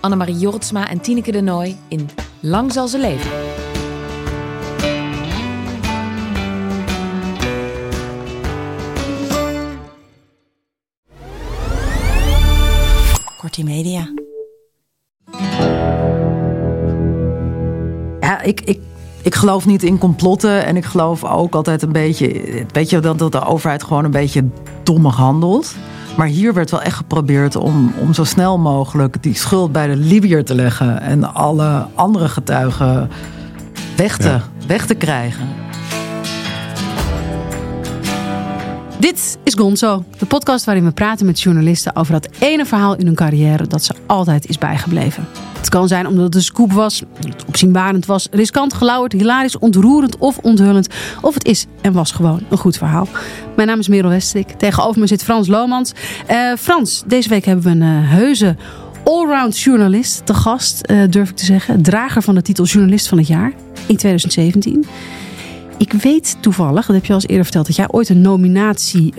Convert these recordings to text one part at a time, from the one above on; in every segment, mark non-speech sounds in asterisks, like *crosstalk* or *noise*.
Annemarie Jortsma en Tineke de Nooi in Lang zal ze leven. Kortie Media. Ja, ik, ik, ik geloof niet in complotten. En ik geloof ook altijd een beetje. Weet je, dat, dat de overheid gewoon een beetje dommig handelt. Maar hier werd wel echt geprobeerd om, om zo snel mogelijk die schuld bij de Libiër te leggen. En alle andere getuigen weg te, Ja. weg te krijgen. Dit is Gonzo, de podcast waarin we praten met journalisten over dat ene verhaal in hun carrière dat ze altijd is bijgebleven. Het kan zijn omdat het een scoop was, het opzienbarend was, riskant, gelauwerd, hilarisch, ontroerend of onthullend. Of het is en was gewoon een goed verhaal. Mijn naam is Merel Westrik. Tegenover me zit Frans Lomans. Eh, Frans, deze week hebben we een eh, heuse allround journalist te gast, eh, durf ik te zeggen. Drager van de titel Journalist van het Jaar in 2017. Ik weet toevallig, dat heb je al eens eerder verteld, dat jij ooit een nominatie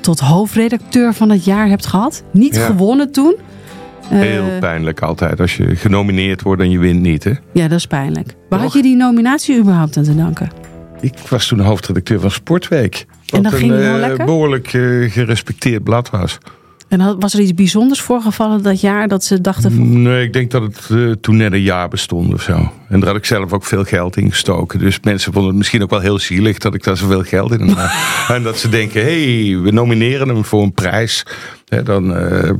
tot hoofdredacteur van het jaar hebt gehad. Niet Ja. gewonnen toen. Eh, Heel pijnlijk altijd als je genomineerd wordt en je wint niet. Hè? ja, dat is pijnlijk. Waar had je die nominatie überhaupt aan te danken? Ik was toen hoofdredacteur van Sportweek. Wat dat een ging eh, lekker? behoorlijk eh, gerespecteerd blad was. En was er iets bijzonders voorgevallen dat jaar dat ze dachten van... Nee, ik denk dat het eh, toen net een jaar bestond of zo. En daar had ik zelf ook veel geld in gestoken. Dus mensen vonden het misschien ook wel heel zielig dat ik daar zoveel geld in had. *laughs* en dat ze denken, hé, hey, we nomineren hem voor een prijs. Hè, dan, eh,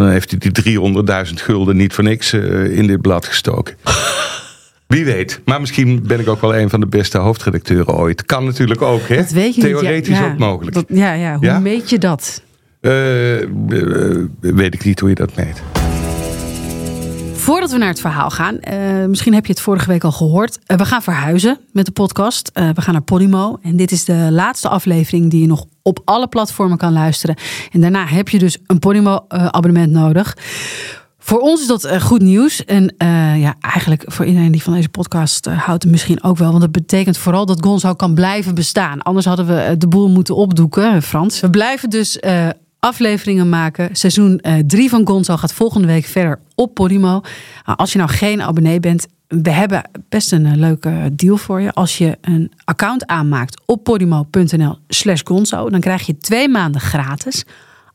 dan heeft hij die 300.000 gulden niet voor niks eh, in dit blad gestoken. *laughs* Wie weet. Maar misschien ben ik ook wel een van de beste hoofdredacteuren ooit. Kan natuurlijk ook, hè? Dat weet je. Ja, Theoretisch ja, ook mogelijk. dat- ja, ja, hoe Ja? meet je dat? Eh, eh, weet ik niet hoe je dat meet. Voordat we naar het verhaal gaan, misschien heb je het vorige week al gehoord. Eh, we gaan verhuizen met de podcast. We gaan naar Podimo. En dit is de laatste aflevering die je nog op alle platformen kan luisteren. En daarna heb je dus een Podimo-abonnement nodig. Voor ons is dat eh, goed nieuws. En eh, ja, eigenlijk voor iedereen die van deze podcast eh, houdt, misschien ook wel. Want dat betekent vooral dat Gonzo kan blijven bestaan. Anders hadden we eh, de boel moeten opdoeken, eh, Frans. We blijven dus eh, afleveringen maken. Seizoen 3 van Gonzo gaat volgende week verder op Podimo. Nou, als je nou geen abonnee bent, we hebben best een eh, leuke deal voor je. Als je een account aanmaakt op podimo.nl slash gonzo, dan krijg je twee maanden gratis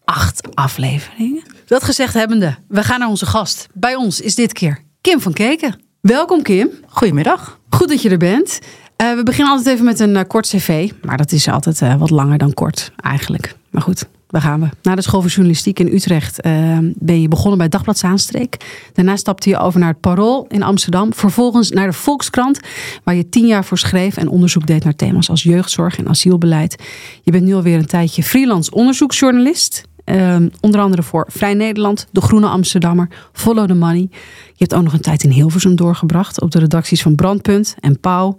acht afleveringen. Dat gezegd hebbende, we gaan naar onze gast. Bij ons is dit keer Kim van Keken. Welkom Kim. Goedemiddag. Goed dat je er bent. Eh, we beginnen altijd even met een eh, kort cv. Maar dat is altijd wat langer dan kort eigenlijk. Maar goed, daar gaan we. Na de school voor journalistiek in Utrecht eh, ben je begonnen bij Dagblad Zaanstreek. Daarna stapte je over naar het Parool in Amsterdam. Vervolgens naar de Volkskrant, waar je tien jaar voor schreef en onderzoek deed naar thema's als jeugdzorg en asielbeleid. Je bent nu alweer een tijdje freelance onderzoeksjournalist. Ehm, onder andere voor Vrij Nederland, De Groene Amsterdammer, Follow the Money. Je hebt ook nog een tijd in Hilversum doorgebracht op de redacties van Brandpunt en Pauw.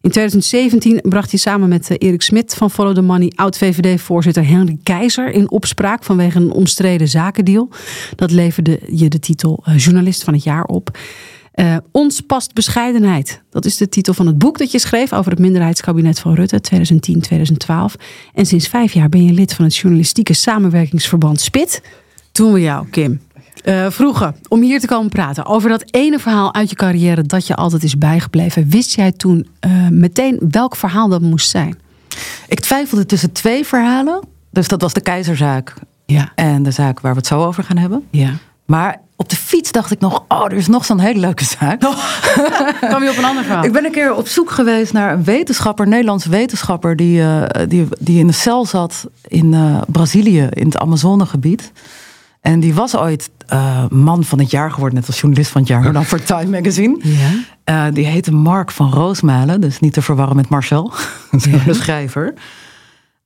In 2017 bracht hij samen met eh, Erik Smit van Follow the Money oud-VVD-voorzitter Henry Keizer in opspraak vanwege een omstreden zakendeal. Dat leverde je de titel eh, Journalist van het jaar op. Eh, Ons past bescheidenheid. Dat is de titel van het boek dat je schreef over het minderheidskabinet van Rutte 2010-2012. En sinds vijf jaar ben je lid van het journalistieke samenwerkingsverband SPIT. Toen we jou, Kim, eh, vroegen om hier te komen praten over dat ene verhaal uit je carrière dat je altijd is bijgebleven. Wist jij toen eh, meteen welk verhaal dat moest zijn? Ik twijfelde tussen twee verhalen. Dus dat was de keizerzaak Ja. en de zaak waar we het zo over gaan hebben. ja. Maar op de fiets dacht ik nog, oh, er is nog zo'n hele leuke zaak. *laughs* Kwam je op een ander verhaal? Ik ben een keer op zoek geweest naar een wetenschapper, een Nederlandse wetenschapper, die, eh, die, die in een cel zat in Brazilië, in het Amazonegebied. En die was ooit eh, man van het jaar geworden, net als journalist van het jaar, maar dan voor Time Magazine. *laughs* Ja. Eh, die heette Mark van Roosmalen, dus niet te verwarren met Marcel, *laughs* de schrijver.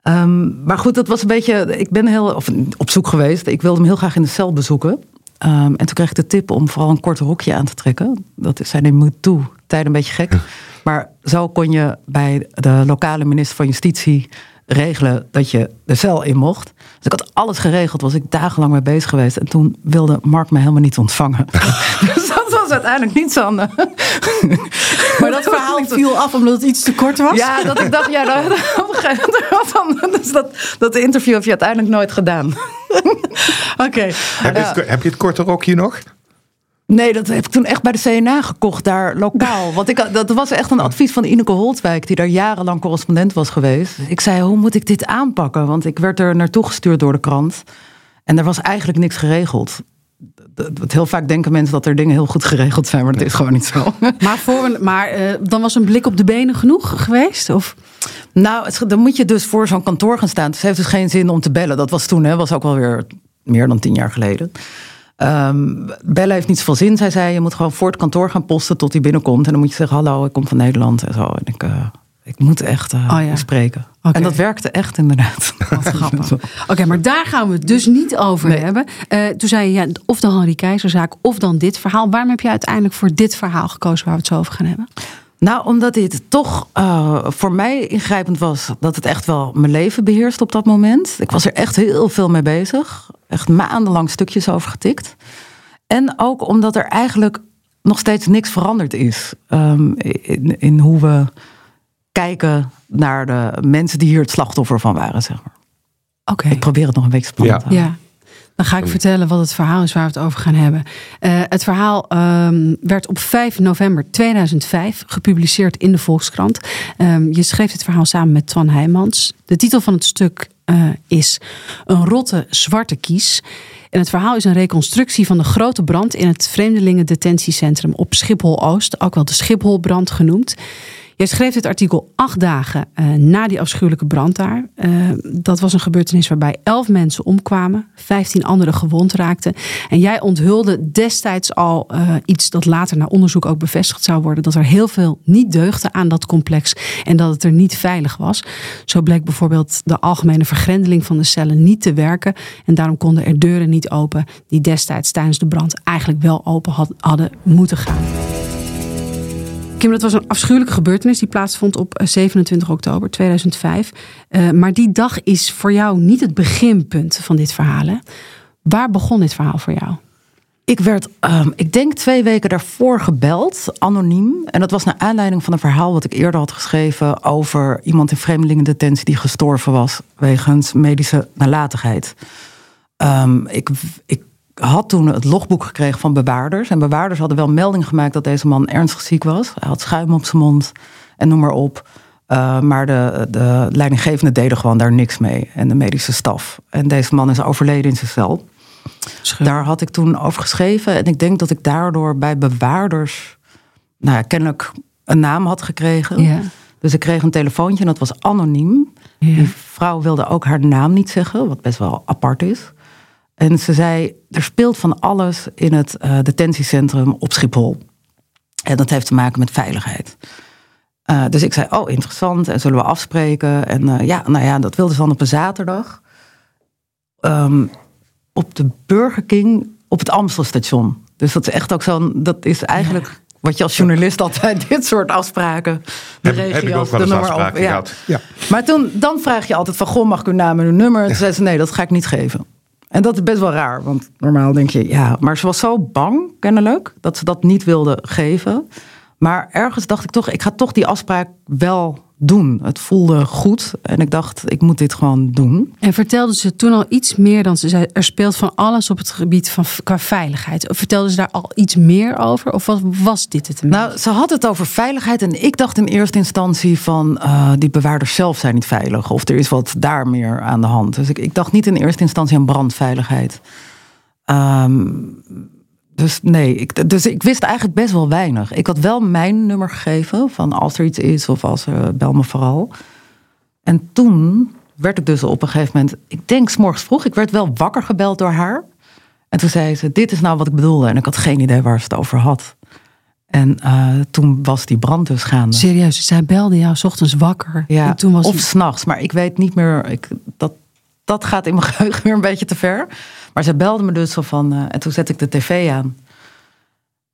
Ehm, maar goed, dat was een beetje. Ik ben heel of, op zoek geweest. Ik wilde hem heel graag in de cel bezoeken. Ehm, en toen kreeg ik de tip om vooral een kort rokje aan te trekken. Dat zijn in MeToo tijden een beetje gek. Maar zo kon je bij de lokale minister van Justitie regelen dat je de cel in mocht. Dus ik had alles geregeld, was ik dagenlang mee bezig geweest. En toen wilde Mark me helemaal niet ontvangen. *laughs* dus dat was uiteindelijk niet zo. *laughs* Maar dat verhaal viel af omdat het iets te kort was? Ja, dat ik dacht, ja, dat, *laughs* dat, dus dat, dat interview heb je uiteindelijk nooit gedaan. Oké. Heb, je het- heb je het korte rokje nog? Nee, dat heb ik toen echt bij de CNA gekocht, daar lokaal. Want ik, dat was echt een advies van Ineke Holtwijk, die daar jarenlang correspondent was geweest. Ik zei, hoe moet ik dit aanpakken? Want ik werd er naartoe gestuurd door de krant. En er was eigenlijk niks geregeld. Dat- Heel vaak denken mensen dat er dingen heel goed geregeld zijn, maar dat is gewoon niet zo. *laughs* Maar, voor, een- maar eh, dan was een blik op de benen genoeg geweest? Of? Nou, het, dan moet je dus voor zo'n kantoor gaan staan. Dus het heeft dus geen zin om te bellen. Dat was toen, hè, was ook wel weer meer dan tien jaar geleden. Bellen heeft niet zoveel zin. Zij zei, je moet gewoon voor het kantoor gaan posten tot hij binnenkomt. En dan moet je zeggen, hallo, ik kom van Nederland en zo. En ik, eh, ik moet echt Oh ja. spreken. En dat werkte echt inderdaad. Wat *laughs* grappig. Oké, maar daar gaan we het dus niet over Nee. hebben. Eh, toen zei je, ja, of de Henri Keizerzaak of dan dit verhaal. Waarom heb je uiteindelijk voor dit verhaal gekozen waar we het zo over gaan hebben? Nou, omdat dit toch eh, voor mij ingrijpend was dat het echt wel mijn leven beheerst op dat moment. Ik was er echt heel veel mee bezig. Echt maandenlang stukjes over getikt. En ook omdat er eigenlijk nog steeds niks veranderd is ehm, in, in hoe we kijken naar de mensen die hier het slachtoffer van waren. Zeg maar. Oké. Ik probeer het nog een beetje spannend Ja. te houden. Ja. Dan ga ik vertellen wat het verhaal is waar we het over gaan hebben. Eh, het verhaal ehm, werd op 5 november 2005 gepubliceerd in de Volkskrant. Ehm, je schreef dit verhaal samen met Twan Heijmans. De titel van het stuk eh, is Een rotte zwarte kies. En het verhaal is een reconstructie van de grote brand in het Vreemdelingen-detentiecentrum op Schiphol-Oost, ook wel de Schipholbrand genoemd. Jij schreef dit artikel acht dagen eh, na die afschuwelijke brand daar. Eh, dat was een gebeurtenis waarbij elf mensen omkwamen, vijftien anderen gewond raakten. En jij onthulde destijds al eh, iets dat later na onderzoek ook bevestigd zou worden: dat er heel veel niet deugde aan dat complex en dat het er niet veilig was. Zo bleek bijvoorbeeld de algemene vergrendeling van de cellen niet te werken. En daarom konden er deuren niet open die destijds tijdens de brand eigenlijk wel open had- hadden moeten gaan. Kim, dat was een afschuwelijke gebeurtenis die plaatsvond op eh, 27 oktober 2005. Eh, maar die dag is voor jou niet het beginpunt van dit verhaal. Waar begon dit verhaal voor jou? Ik werd, ehm, ik denk twee weken daarvoor gebeld, anoniem. En dat was naar aanleiding van een verhaal wat ik eerder had geschreven over iemand in vreemdelingendetentie die gestorven was wegens medische nalatigheid. Ehm, ik, ik had toen het logboek gekregen van bewaarders. En bewaarders hadden wel melding gemaakt dat deze man ernstig ziek was. Hij had schuim op zijn mond en noem maar op. Uh, maar de, de leidinggevende deden gewoon daar niks mee. En de medische staf. En deze man is overleden in zijn cel. Daar had ik toen over geschreven. En ik denk dat ik daardoor bij bewaarders... Nou ja, kennelijk een naam had gekregen. Ja. Dus ik kreeg een telefoontje en dat was anoniem. Ja. Die vrouw wilde ook haar naam niet zeggen. Wat best wel apart is. En ze zei, er speelt van alles in het uh, detentiecentrum op Schiphol. En dat heeft te maken met veiligheid. Uh, dus ik zei, oh interessant, en zullen we afspreken? En uh, ja, nou ja, dat wilde ze dan op een zaterdag. Um, op de Burger King op het Amstelstation. Dus dat is echt ook zo'n, dat is eigenlijk... Ja. Wat je als journalist altijd *laughs* dit soort afspraken. De heb, regio's, heb ik ook wel de nummer afspraken op. Ja. gehad. Ja. Maar toen, dan vraag je altijd van, goh, mag ik uw naam en uw nummer? En toen zei ze, nee, dat ga ik niet geven. En dat is best wel raar, want normaal denk je, ja. Maar ze was zo bang, kennelijk, dat ze dat niet wilde geven. Maar ergens dacht ik toch, ik ga toch die afspraak wel doen. Het voelde goed en ik dacht, ik moet dit gewoon doen. En vertelde ze toen al iets meer dan ze zei, er speelt van alles op het gebied van qua veiligheid. Vertelde ze daar al iets meer over? Of was, was dit het? Nou, ze had het over veiligheid en ik dacht in eerste instantie van uh, die bewaarders zelf zijn niet veilig. Of er is wat daar meer aan de hand. Dus ik, ik dacht niet in eerste instantie aan brandveiligheid. Um, dus nee, ik, dus ik wist eigenlijk best wel weinig. Ik had wel mijn nummer gegeven van als er iets is of als er bel me vooral. En toen werd ik dus op een gegeven moment, ik denk s morgens vroeg, ik werd wel wakker gebeld door haar. En toen zei ze, dit is nou wat ik bedoelde. En ik had geen idee waar ze het over had. En uh, toen was die brand dus gaande. Serieus, zij belde jou s ochtends wakker. Ja, en toen was of die... s'nachts, maar ik weet niet meer, ik, dat, dat gaat in mijn *laughs* geheugen weer een beetje te ver. Maar ze belde me dus zo van. eh, en toen zette ik de tv aan.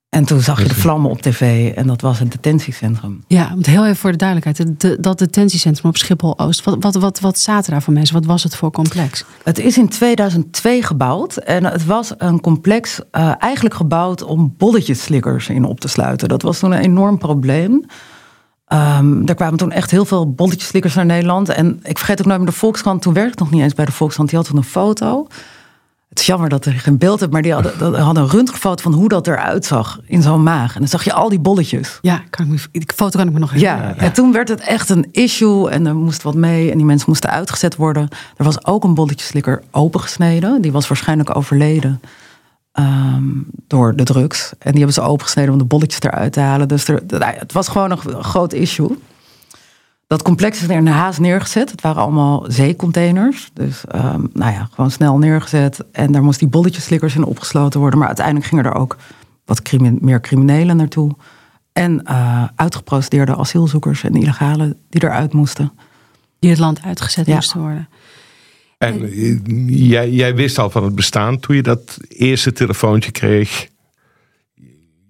En toen zag je de vlammen op tv. En dat was een detentiecentrum. Ja, want heel even voor de duidelijkheid. de- de- dat detentiecentrum op Schiphol-Oost. Wat, wat, wat, wat zaten daar voor mensen? Wat was het voor complex? Het is in 2002 gebouwd. En het was een complex eh, eigenlijk gebouwd om bolletjeslikkers in op te sluiten. Dat was toen een enorm probleem. Ehm, er kwamen toen echt heel veel bolletjeslikkers naar Nederland. En ik vergeet ook nooit meer de Volkskrant. Toen werkte ik nog niet eens bij de Volkskrant. Die had toen een foto. Het is jammer dat er geen beeld hebt. Maar die hadden, hadden een röntgenfoto van hoe dat eruit zag in zo'n maag. En dan zag je al die bolletjes. Ja, kan ik me, die foto kan ik me nog Ja, herinneren. en toen werd het echt een issue en er moest wat mee en die mensen moesten uitgezet worden. Er was ook een bolletjeslikker opengesneden. Die was waarschijnlijk overleden ehm, door de drugs. En die hebben ze opengesneden om de bolletjes eruit te halen. Dus er, nou het was gewoon een groot issue. Dat complex is er in de haast neergezet. Het waren allemaal zeecontainers. Dus ehm, nou ja, gewoon snel neergezet. En daar moest die bolletjeslikkers in opgesloten worden. Maar uiteindelijk gingen er ook wat meer criminelen naartoe. En eh, uitgeprocedeerde asielzoekers en illegalen die eruit moesten. Die het land uitgezet Ja. moesten worden. En eh, jij, jij wist al van het bestaan toen je dat eerste telefoontje kreeg.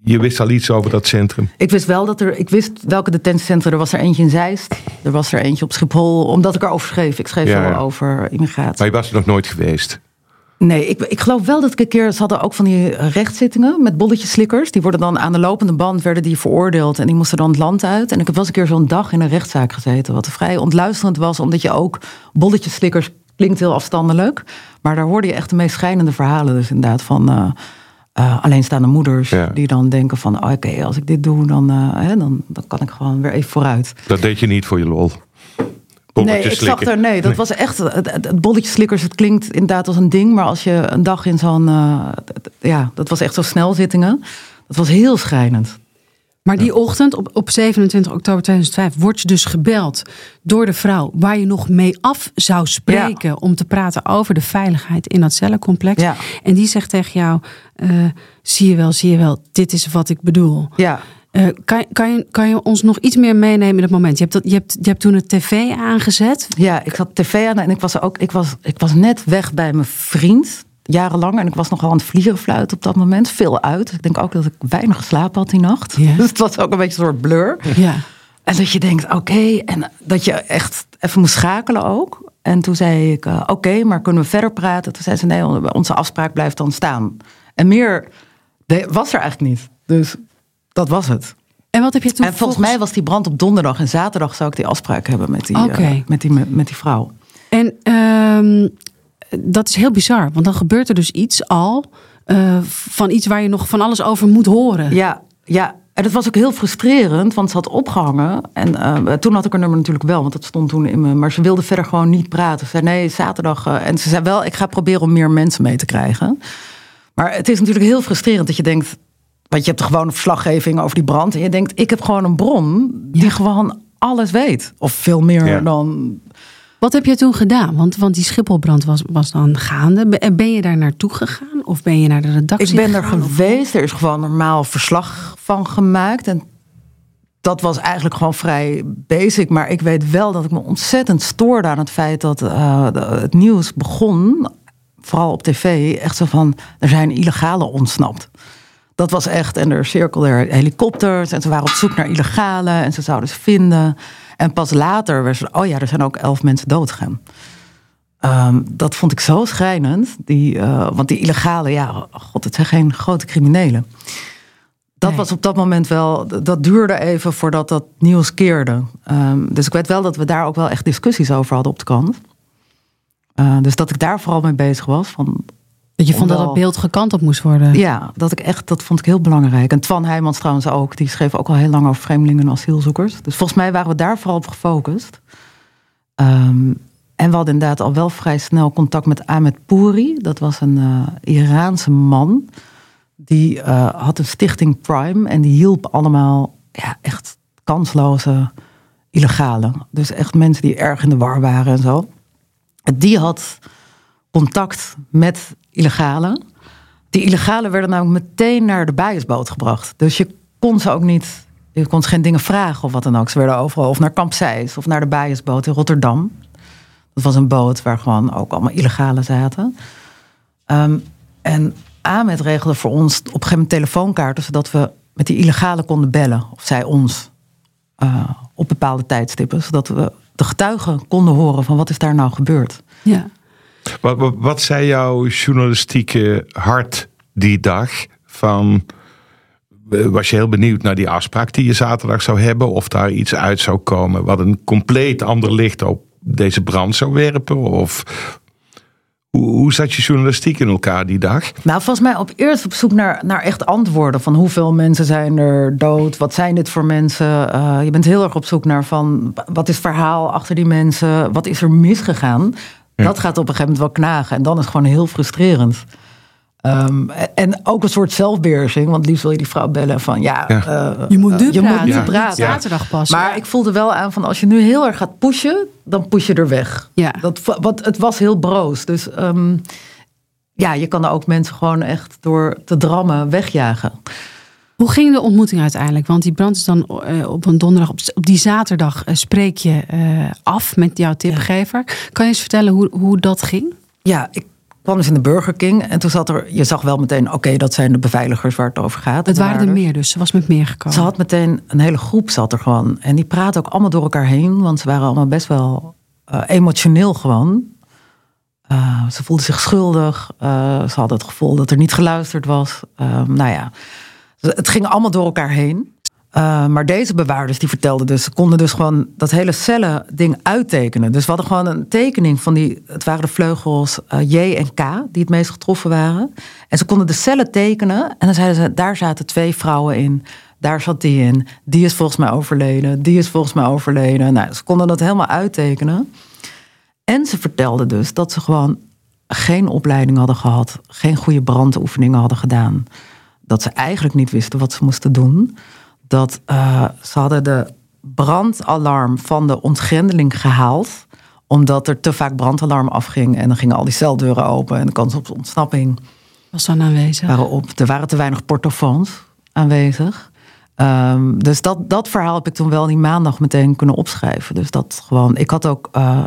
Je wist al iets over dat centrum. Ik wist wel dat er, ik wist welke detentiecentra. Er was er eentje in Zeist, er was er eentje op Schiphol, omdat ik erover schreef. Ik schreef wel ja. over immigratie. Maar je was er nog nooit geweest. Nee, ik, ik geloof wel dat ik een keer. Ze hadden ook van die rechtszittingen met bolletjeslikkers. Die worden dan aan de lopende band werden die veroordeeld. En die moesten dan het land uit. En ik heb wel eens een keer zo'n dag in een rechtszaak gezeten. Wat vrij ontluisterend was, omdat je ook bolletjeslikkers klinkt heel afstandelijk. Maar daar hoorde je echt de meest schijnende verhalen. Dus inderdaad van. eh, eh, alleenstaande moeders Ja. die dan denken van oh, oké, als ik dit doe, dan, eh, hè, dan, dan kan ik gewoon weer even vooruit. Dat deed je niet voor je lol. Nee, ik zag er, nee, dat was echt, het, het, het bolletjeslikkers, het klinkt inderdaad als een ding, maar als je een dag in zo'n, ja, dat was echt zo snelzittingen, dat was heel schrijnend. Maar die ochtend, op, op 27 oktober 2005, word je dus gebeld door de vrouw waar je nog mee af zou spreken om te praten over de veiligheid in dat cellencomplex. Ja. En die zegt tegen jou: eh, zie je wel, zie je wel, dit is wat ik bedoel. Ja, Eh, kan, kan, je, kan je ons nog iets meer meenemen in het moment? Je hebt, dat, je hebt, je hebt toen het tv aangezet. ja, ik zat tv aan en ik was ook, ik was, ik was net weg bij mijn vriend, jarenlang, en ik was nogal aan het vliegenfluiten op dat moment, veel uit. Ik denk ook dat ik weinig geslapen had die nacht. *laughs* Dus het was ook een beetje een soort blur. Ja. En dat je denkt, oké, en dat je echt even moest schakelen ook. En toen zei ik, eh, oké, maar kunnen we verder praten? Toen zei ze, nee, onze afspraak blijft dan staan. En meer was er eigenlijk niet. Dus dat was het. En wat heb je toen en volgens mij was die brand op donderdag. En zaterdag zou ik die afspraak hebben met die, eh, met die, met die vrouw. En ehm, dat is heel bizar, want dan gebeurt er dus iets al eh, van iets waar je nog van alles over moet horen. Ja, ja. En het was ook heel frustrerend, want ze had opgehangen. En eh, toen had ik haar nummer natuurlijk wel, want dat stond toen in me. Maar ze wilde verder gewoon niet praten. Ze zei nee, zaterdag. eh, en ze zei wel, ik ga proberen om meer mensen mee te krijgen. Maar het is natuurlijk heel frustrerend dat je denkt. Want je hebt gewoon een verslaggeving over die brand. En je denkt, ik heb gewoon een bron die gewoon alles weet. Of veel meer Ja. dan. Wat heb je toen gedaan? Want, want die Schipholbrand was, was dan gaande. Ben- Ben je daar naartoe gegaan? Of ben je naar de redactie Ik ben er? Of- geweest. Er is gewoon normaal verslag van gemaakt. En dat was eigenlijk gewoon vrij basic. Maar ik weet wel dat ik me ontzettend stoorde aan het feit dat eh, het nieuws begon. Vooral op tv. Echt zo van, er zijn illegale ontsnapt. Dat was echt, en er cirkelden er helikopters en ze waren op zoek naar illegale en ze zouden ze vinden. En pas later werd ze, oh ja, er zijn ook elf mensen doodgegaan. Ehm, dat vond ik zo schrijnend. Die, eh, want die illegale, ja, god, het zijn geen grote criminelen. Dat Nee. was op dat moment wel, dat duurde even voordat dat nieuws keerde. Ehm, dus ik weet wel dat we daar ook wel echt discussies over hadden op de kant. Eh, dus dat ik daar vooral mee bezig was. Van, Dat je vond dat het beeld gekanteld moest worden. ja, dat ik echt, dat vond ik heel belangrijk. En Twan Heijmans trouwens ook, die schreef ook al heel lang over vreemdelingen en asielzoekers. Dus volgens mij waren we daar vooral op gefocust. Ehm, en we hadden inderdaad al wel vrij snel contact met Ahmed Pouri. Dat was een eh, Iraanse man. Die eh, had een stichting Prime en die hielp allemaal ja, echt kansloze illegalen. Dus echt mensen die erg in de war waren en zo. En die had contact met illegalen. Die illegalen werden namelijk meteen naar de bijesboot gebracht. Dus je kon ze ook niet, je kon geen dingen vragen of wat dan ook. Ze werden overal of naar Kamp of naar de bijesboot in Rotterdam. Dat was een boot waar gewoon ook allemaal illegale zaten. Ehm, en Ahmed regelde voor ons op een gegeven moment telefoonkaarten... zodat we met die illegale konden bellen. Of zij ons. Uh, op bepaalde tijdstippen. Zodat we de getuigen konden horen van wat is daar nou gebeurd. Ja. Wat, wat, zei jouw journalistieke hart die dag? Van, was je heel benieuwd naar die afspraak die je zaterdag zou hebben? Of daar iets uit zou komen wat een compleet ander licht op deze brand zou werpen? Of hoe, zat je journalistiek in elkaar die dag? Nou, volgens mij op eerst op zoek naar, naar echt antwoorden. Van hoeveel mensen zijn er dood? Wat zijn dit voor mensen? Uh, je bent heel erg op zoek naar van wat is het verhaal achter die mensen? Wat is er misgegaan? Dat gaat op een gegeven moment wel knagen. En dan is het gewoon heel frustrerend. Um, en ook een soort zelfbeheersing. Want liefst wil je die vrouw bellen van ja, ja. Uh, je moet nu uh, je praten. Moet nu praten. Zaterdag pas. Maar ik voelde wel aan van als je nu heel erg gaat pushen, dan push je er weg. Ja. Dat, wat, het was heel broos. Dus um, ja, je kan er ook mensen gewoon echt door te drammen wegjagen. Hoe ging de ontmoeting uiteindelijk? Want die brand is dan uh, op een donderdag, op, op die zaterdag uh, spreek je uh, af met jouw tipgever. Ja. Kan je eens vertellen hoe, hoe dat ging? Ja, ik kwam dus in de Burger King en toen zat er, je zag wel meteen, oké, okay, dat zijn de beveiligers waar het over gaat. Het waren er meer dus, ze was met meer gekomen. Ze had meteen, een hele groep zat er gewoon. En die praten ook allemaal door elkaar heen, want ze waren allemaal best wel emotioneel gewoon. ze voelden zich schuldig, ze hadden het gevoel dat er niet geluisterd was. nou ja, het ging allemaal door elkaar heen. Uh, maar deze bewaarders die vertelden dus, konden dus gewoon dat hele cellen ding uittekenen. Dus we hadden gewoon een tekening van die, het waren de vleugels uh, J en K die het meest getroffen waren. En ze konden de cellen tekenen en dan zeiden ze, daar zaten twee vrouwen in. Daar zat die in. Die is volgens mij overleden. Die is volgens mij overleden. Nou, ze konden dat helemaal uittekenen. En ze vertelden dus dat ze gewoon geen opleiding hadden gehad, geen goede brandoefeningen hadden gedaan dat ze eigenlijk niet wisten wat ze moesten doen. Dat uh, ze hadden de brandalarm van de ontgrendeling gehaald. Omdat er te vaak brandalarm afging. En dan gingen al die celdeuren open. En de kans op ontsnapping was dan aanwezig. Waren op. Er waren te weinig portofoons aanwezig. Um, dus dat, dat verhaal heb ik toen wel die maandag meteen kunnen opschrijven. Dus dat gewoon. Ik had ook uh,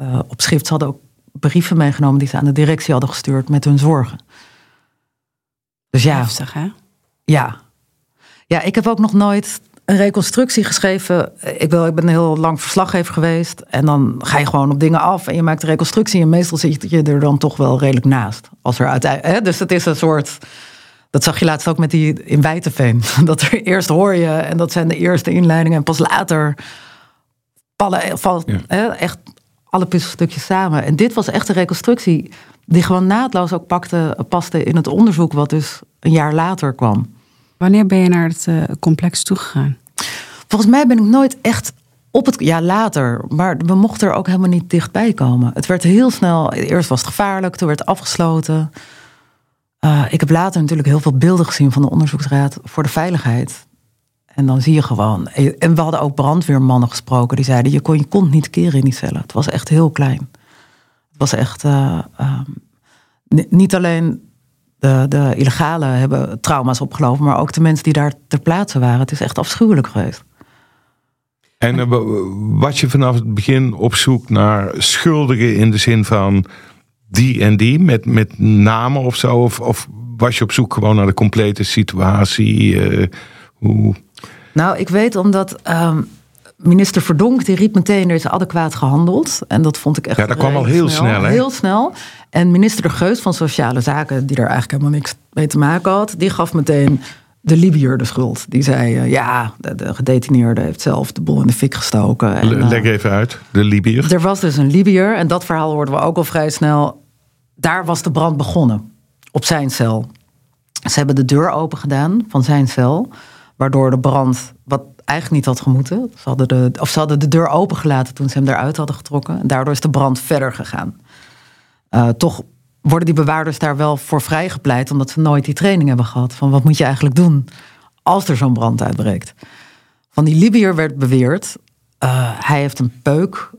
uh, op schrift, ze hadden ook brieven meegenomen die ze aan de directie hadden gestuurd met hun zorgen. Dus ja. Heftig, hè? Ja. Ja, ik heb ook nog nooit een reconstructie geschreven. Ik, wil, ik ben heel lang verslaggever geweest. En dan ga je gewoon op dingen af en je maakt een reconstructie. En meestal zit je er dan toch wel redelijk naast. Als er uiteindelijk, dus het is een soort. Dat zag je laatst ook met die in Wijtenveen. *laughs* Dat er eerst hoor je en dat zijn de eerste inleidingen. En pas later vallen, vallen ja. echt alle puzzelstukjes samen. En dit was echt een reconstructie die gewoon naadloos ook pakte, paste in het onderzoek wat dus een jaar later kwam. Wanneer ben je naar het uh, complex toegegaan? Volgens mij ben ik nooit echt op het. Ja, later. Maar we mochten er ook helemaal niet dichtbij komen. Het werd heel snel. Eerst was het gevaarlijk, toen werd het afgesloten. Uh, ik heb later natuurlijk heel veel beelden gezien van de onderzoeksraad voor de veiligheid. En dan zie je gewoon. En we hadden ook brandweermannen gesproken. Die zeiden: je kon je kont niet keren in die cellen. Het was echt heel klein. Was echt. Uh, um, niet alleen de, de illegale hebben trauma's opgelopen, maar ook de mensen die daar ter plaatse waren. Het is echt afschuwelijk geweest. En uh, was je vanaf het begin op zoek naar schuldigen in de zin van die en die, met, met namen of zo? Of, of was je op zoek gewoon naar de complete situatie? Uh, hoe... Nou, ik weet omdat um, minister Verdonk die riep meteen er is adequaat gehandeld. En dat vond ik echt. Ja, dat kwam al heel snel. snel hè? Heel snel. En minister De Geus van Sociale Zaken, die daar eigenlijk helemaal niks mee te maken had, die gaf meteen de Libiër de schuld. Die zei: uh, ja, de, de, gedetineerde heeft zelf de boel in de fik gestoken. En, uh, Leg even uit, de Libiër. Er was dus een Libiër en dat verhaal hoorden we ook al vrij snel. Daar was de brand begonnen, op zijn cel. Ze hebben de deur open gedaan van zijn cel, waardoor de brand, wat eigenlijk niet had gemoeten. Ze hadden de, of ze hadden de deur opengelaten toen ze hem eruit hadden getrokken. En daardoor is de brand verder gegaan. Uh, toch worden die bewaarders daar wel voor vrijgepleit, omdat ze nooit die training hebben gehad. Van wat moet je eigenlijk doen als er zo'n brand uitbreekt? Van die Libiër werd beweerd, uh, hij heeft een peuk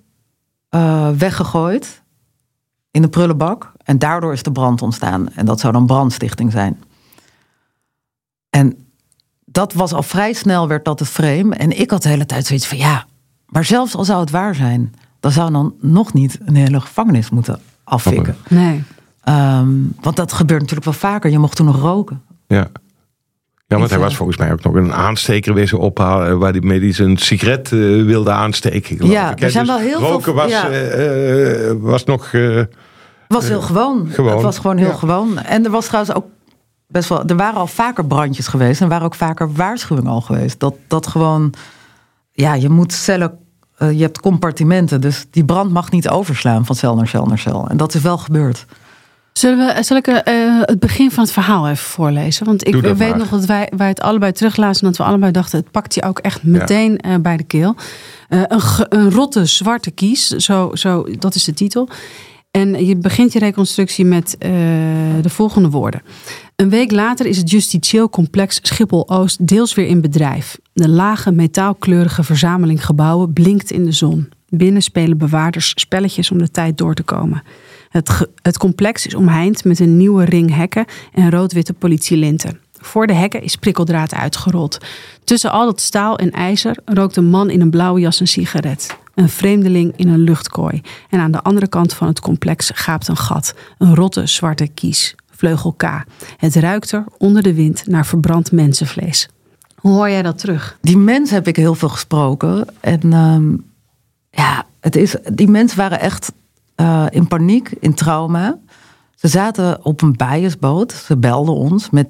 uh, weggegooid in de prullenbak. En daardoor is de brand ontstaan. En dat zou dan brandstichting zijn. En dat was al vrij snel, werd dat het frame. En ik had de hele tijd zoiets van, ja, maar zelfs al zou het waar zijn, dan zou dan nog niet een hele gevangenis moeten afvikken. Nee. Ehm, want dat gebeurt natuurlijk wel vaker. Je mocht toen nog roken. Ja. Ja, want hij was eh, volgens mij ook nog een aansteker wezen ophalen. Waar hij die zijn sigaret eh, wilde aansteken. Ja, ik, er zijn Dus wel heel veel- roken was, ja. eh, eh, was nog. eh, Het was heel gewoon. gewoon. Het was gewoon heel Ja. gewoon. En er was trouwens ook best wel. Er waren al vaker brandjes geweest. En er waren ook vaker waarschuwingen al geweest. Dat, dat gewoon. Ja, je moet cellen. eh, je hebt compartimenten. Dus die brand mag niet overslaan van cel naar cel naar cel. En dat is wel gebeurd. Zullen we, zal ik eh, het begin van het verhaal even voorlezen? Want ik weet maar. nog dat wij, wij het allebei teruglazen. En dat we allebei dachten, het pakt je ook echt meteen eh, bij de keel. Eh, een, een rotte zwarte kies, zo, zo, dat is de titel. En je begint je reconstructie met eh, de volgende woorden. Een week later is het justitieel complex Schiphol-Oost deels weer in bedrijf. De lage metaalkleurige verzameling gebouwen blinkt in de zon. Binnen spelen bewaarders spelletjes om de tijd door te komen. Het, het complex is omheind met een nieuwe ring hekken en rood-witte politielinten. Voor de hekken is prikkeldraad uitgerold. Tussen al dat staal en ijzer rookt een man in een blauwe jas een sigaret. Een vreemdeling in een luchtkooi. En aan de andere kant van het complex gaapt een gat. Een rotte zwarte kies. Vleugel K. Het ruikt er onder de wind naar verbrand mensenvlees. Hoe hoor jij dat terug? Die mensen heb ik heel veel gesproken. En ehm, ja, het is, die mensen waren echt eh, in paniek, in trauma. Ze zaten op een biasboot. Ze belden ons met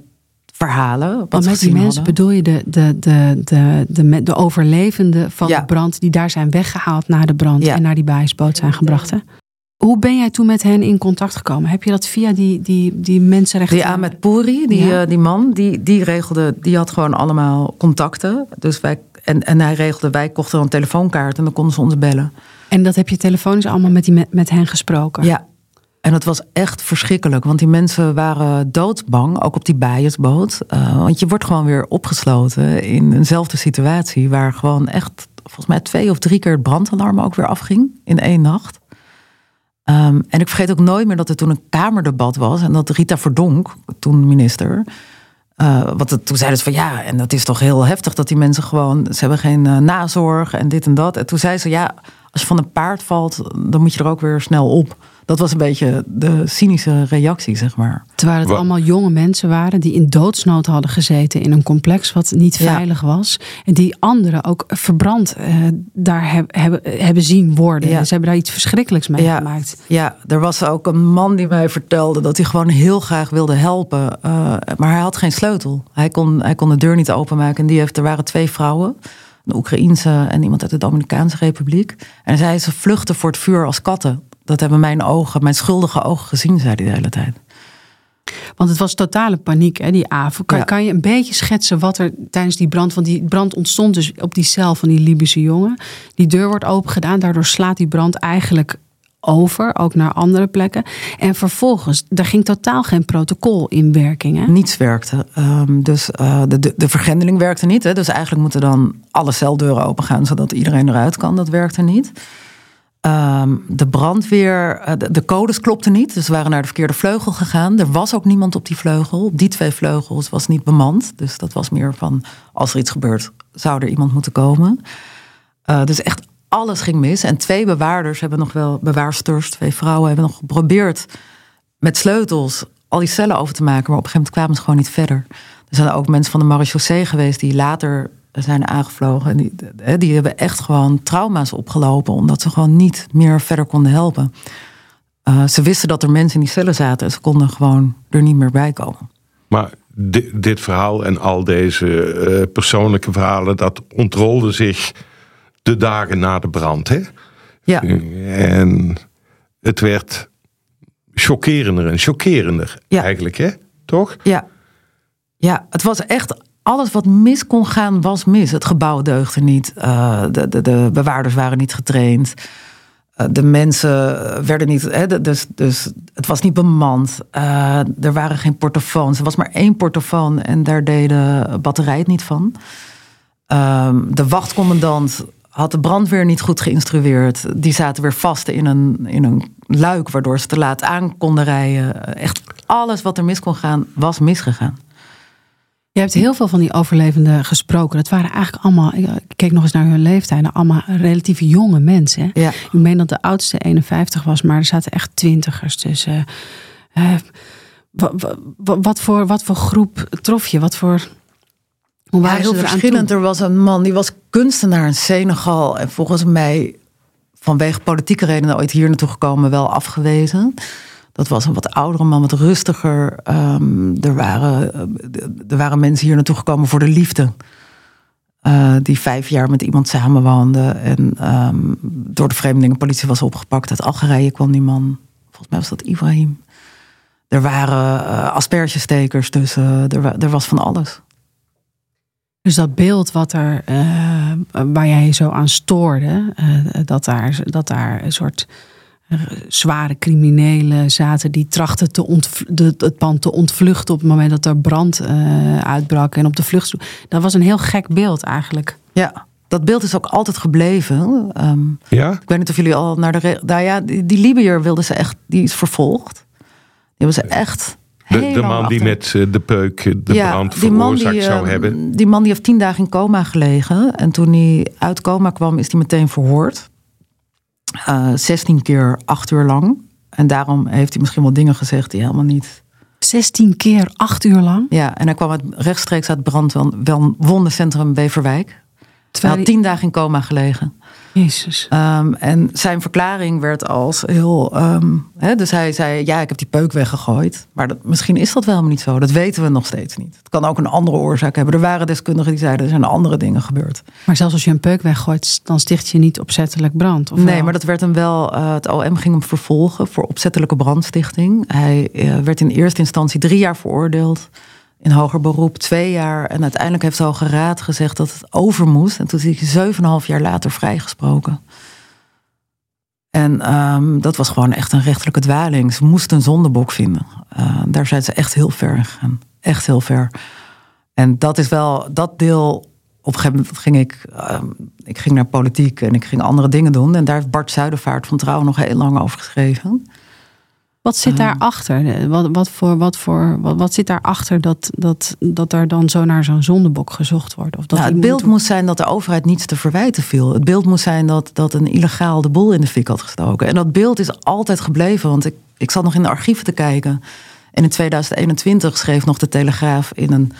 verhalen. Wat met die mensen hadden. bedoel je de, de, de, de, de, de overlevenden van Ja. de brand... die daar zijn weggehaald na de brand Ja. en naar die bijsboot zijn gebracht. Hè? Hoe ben jij toen met hen in contact gekomen? Heb je dat via die, die, die mensenrechten... Die Ahmed Pouri, die, Ja. eh, die man, die, die regelde, die had gewoon allemaal contacten. Dus wij, en, en hij regelde, wij kochten dan een telefoonkaart en dan konden ze ons bellen. En dat heb je telefonisch allemaal met, die, met, met hen gesproken? Ja. En dat was echt verschrikkelijk, want die mensen waren doodsbang, ook op die biasboot. Eh, want je wordt gewoon weer opgesloten in eenzelfde situatie, waar gewoon echt, volgens mij twee of drie keer het brandalarm ook weer afging in één nacht. Ehm, en ik vergeet ook nooit meer dat er toen een kamerdebat was en dat Rita Verdonk, toen minister, eh, wat het, toen zeiden ze van ja, en dat is toch heel heftig dat die mensen gewoon, ze hebben geen eh, nazorg en dit en dat. En toen zei ze ja, als je van een paard valt, dan moet je er ook weer snel op. Dat was een beetje de cynische reactie, zeg maar. Terwijl het Wa- allemaal jonge mensen waren die in doodsnood hadden gezeten in een complex wat niet Ja. veilig was. En die anderen ook verbrand eh, daar heb- hebben, hebben zien worden. Ja. Ze hebben daar iets verschrikkelijks mee Ja. gemaakt. Ja, er was ook een man die mij vertelde dat hij gewoon heel graag wilde helpen. eh, maar hij had geen sleutel. Hij kon, hij kon de deur niet openmaken. En die heeft, er waren twee vrouwen. Een Oekraïense en iemand uit de Dominicaanse Republiek. En zij ze vluchten voor het vuur als katten. Dat hebben mijn ogen, mijn schuldige ogen gezien, zei hij de hele tijd. Want het was totale paniek, hè, die avond. Kan, Ja. kan je een beetje schetsen wat er tijdens die brand... Want die brand ontstond dus op die cel van die Libische jongen. Die deur wordt opengedaan. Daardoor slaat die brand eigenlijk over, ook naar andere plekken. En vervolgens, er ging totaal geen protocol in werking. Hè? Niets werkte. Ehm, dus eh, de, de, de vergrendeling werkte niet. Hè. Dus eigenlijk moeten dan alle celdeuren opengaan zodat iedereen eruit kan. Dat werkte niet. Ehm, de brandweer, eh, de, de codes klopten niet. Dus we waren naar de verkeerde vleugel gegaan. Er was ook niemand op die vleugel. Op die twee vleugels was niet bemand. Dus dat was meer van, als er iets gebeurt, zou er iemand moeten komen. Eh, dus echt alles ging mis. En twee bewaarders hebben nog wel, bewaarsters, twee vrouwen, hebben nog geprobeerd met sleutels al die cellen over te maken. Maar op een gegeven moment kwamen ze gewoon niet verder. Er zijn ook mensen van de marechaussee geweest die later zijn aangevlogen. En die, die hebben echt gewoon trauma's opgelopen. Omdat ze gewoon niet meer verder konden helpen. Eh, ze wisten dat er mensen in die cellen zaten. En ze konden gewoon er niet meer bij komen. Maar di- dit verhaal en al deze eh, persoonlijke verhalen, dat ontrolde zich de dagen na de brand. Hè? Ja, En het werd chockerender en chockerender Ja. eigenlijk, hè? Toch? ja. ja, het was echt... Alles wat mis kon gaan, was mis. Het gebouw deugde niet. Eh, de, de, de bewaarders waren niet getraind. Eh, de mensen werden niet. Hè, dus, dus het was niet bemand. Eh, er waren geen portofoons. Er was maar één portofoon en daar deed de batterij het niet van. Ehm, de wachtcommandant had de brandweer niet goed geïnstrueerd. Die zaten weer vast in een, in een luik, waardoor ze te laat aan konden rijden. Echt alles wat er mis kon gaan, was misgegaan. Je hebt heel veel van die overlevenden gesproken. Dat waren eigenlijk allemaal, ik keek nog eens naar hun leeftijden, allemaal relatief jonge mensen. Ja. Ik meen dat de oudste 51 was, maar er zaten echt twintigers tussen. Uh, wat, wat, voor, wat voor groep trof je? Wat voor. Hoe ja, heel verschillend. Er was een man die was kunstenaar in Senegal. En volgens mij vanwege politieke redenen ooit hier naartoe gekomen, wel afgewezen. Dat was een wat oudere man, wat rustiger. Um, er, waren, er waren mensen hier naartoe gekomen voor de liefde. Uh, die vijf jaar met iemand samenwoonden. En um, door de vreemdelingenpolitie was opgepakt. Uit Algerije kwam die man. Volgens mij was dat Ibrahim. Er waren uh, aspergestekers, uh, er, was van alles. Dus dat beeld wat er, waar jij je zo aan stoorde, dat, daar, dat daar een soort zware criminelen zaten die trachten te de, het pand te ontvluchten op het moment dat er brand uh, uitbrak en op de vlucht. Dat was een heel gek beeld eigenlijk. Ja, dat beeld is ook altijd gebleven. Um, ja? Ik weet niet of jullie al naar de. Nou ja, die, die Libiër wilden ze echt, die is vervolgd. Die hebben ze echt. De, de man die met eh, de peuk de ja, brand veroorzaakt zou uh, hebben. Die man die heeft tien dagen in coma gelegen. En toen hij uit coma kwam, is hij meteen verhoord. Uh, eh, 16 keer acht uur lang. En daarom heeft hij misschien wel dingen gezegd die helemaal niet. 16 keer acht uur lang? Ja, en hij kwam uit, rechtstreeks uit brandwondencentrum Beverwijk. Terwijl hij had tien dagen in coma gelegen. Jezus. Um, en zijn verklaring werd als heel. Um, hè, dus hij zei: Ja, ik heb die peuk weggegooid. Maar dat, misschien is dat wel helemaal niet zo. Dat weten we nog steeds niet. Het kan ook een andere oorzaak hebben. Er waren deskundigen die zeiden: er zijn andere dingen gebeurd. Maar zelfs als je een peuk weggooit, dan sticht je niet opzettelijk brand. Of nee, wel? maar dat werd hem wel. Uh, het OM ging hem vervolgen voor opzettelijke brandstichting. Hij uh, werd in eerste instantie drie jaar veroordeeld in hoger beroep twee jaar. En uiteindelijk heeft de Hoge Raad gezegd dat het over moest. En toen is hij zeven en een half jaar later vrijgesproken. En um, dat was gewoon echt een rechtelijke dwaling. Ze moesten een zondebok vinden. Uh, daar zijn ze echt heel ver in gegaan. Echt heel ver. En dat is wel, dat deel. Op een gegeven moment ging ik, um, ik ging naar politiek en ik ging andere dingen doen. En daar heeft Bart Zuidervaart van Trouw nog heel lang over geschreven. Wat zit daarachter? Wat, wat, voor, wat, voor, wat, wat zit daarachter dat, dat, dat er dan zo naar zo'n zondebok gezocht wordt? Of dat nou, het beeld moet... moest zijn dat de overheid niets te verwijten viel. Het beeld moest zijn dat, dat een illegaal de boel in de fik had gestoken. En dat beeld is altijd gebleven. Want ik, ik zat nog in de archieven te kijken. En in 2021 schreef nog de Telegraaf in een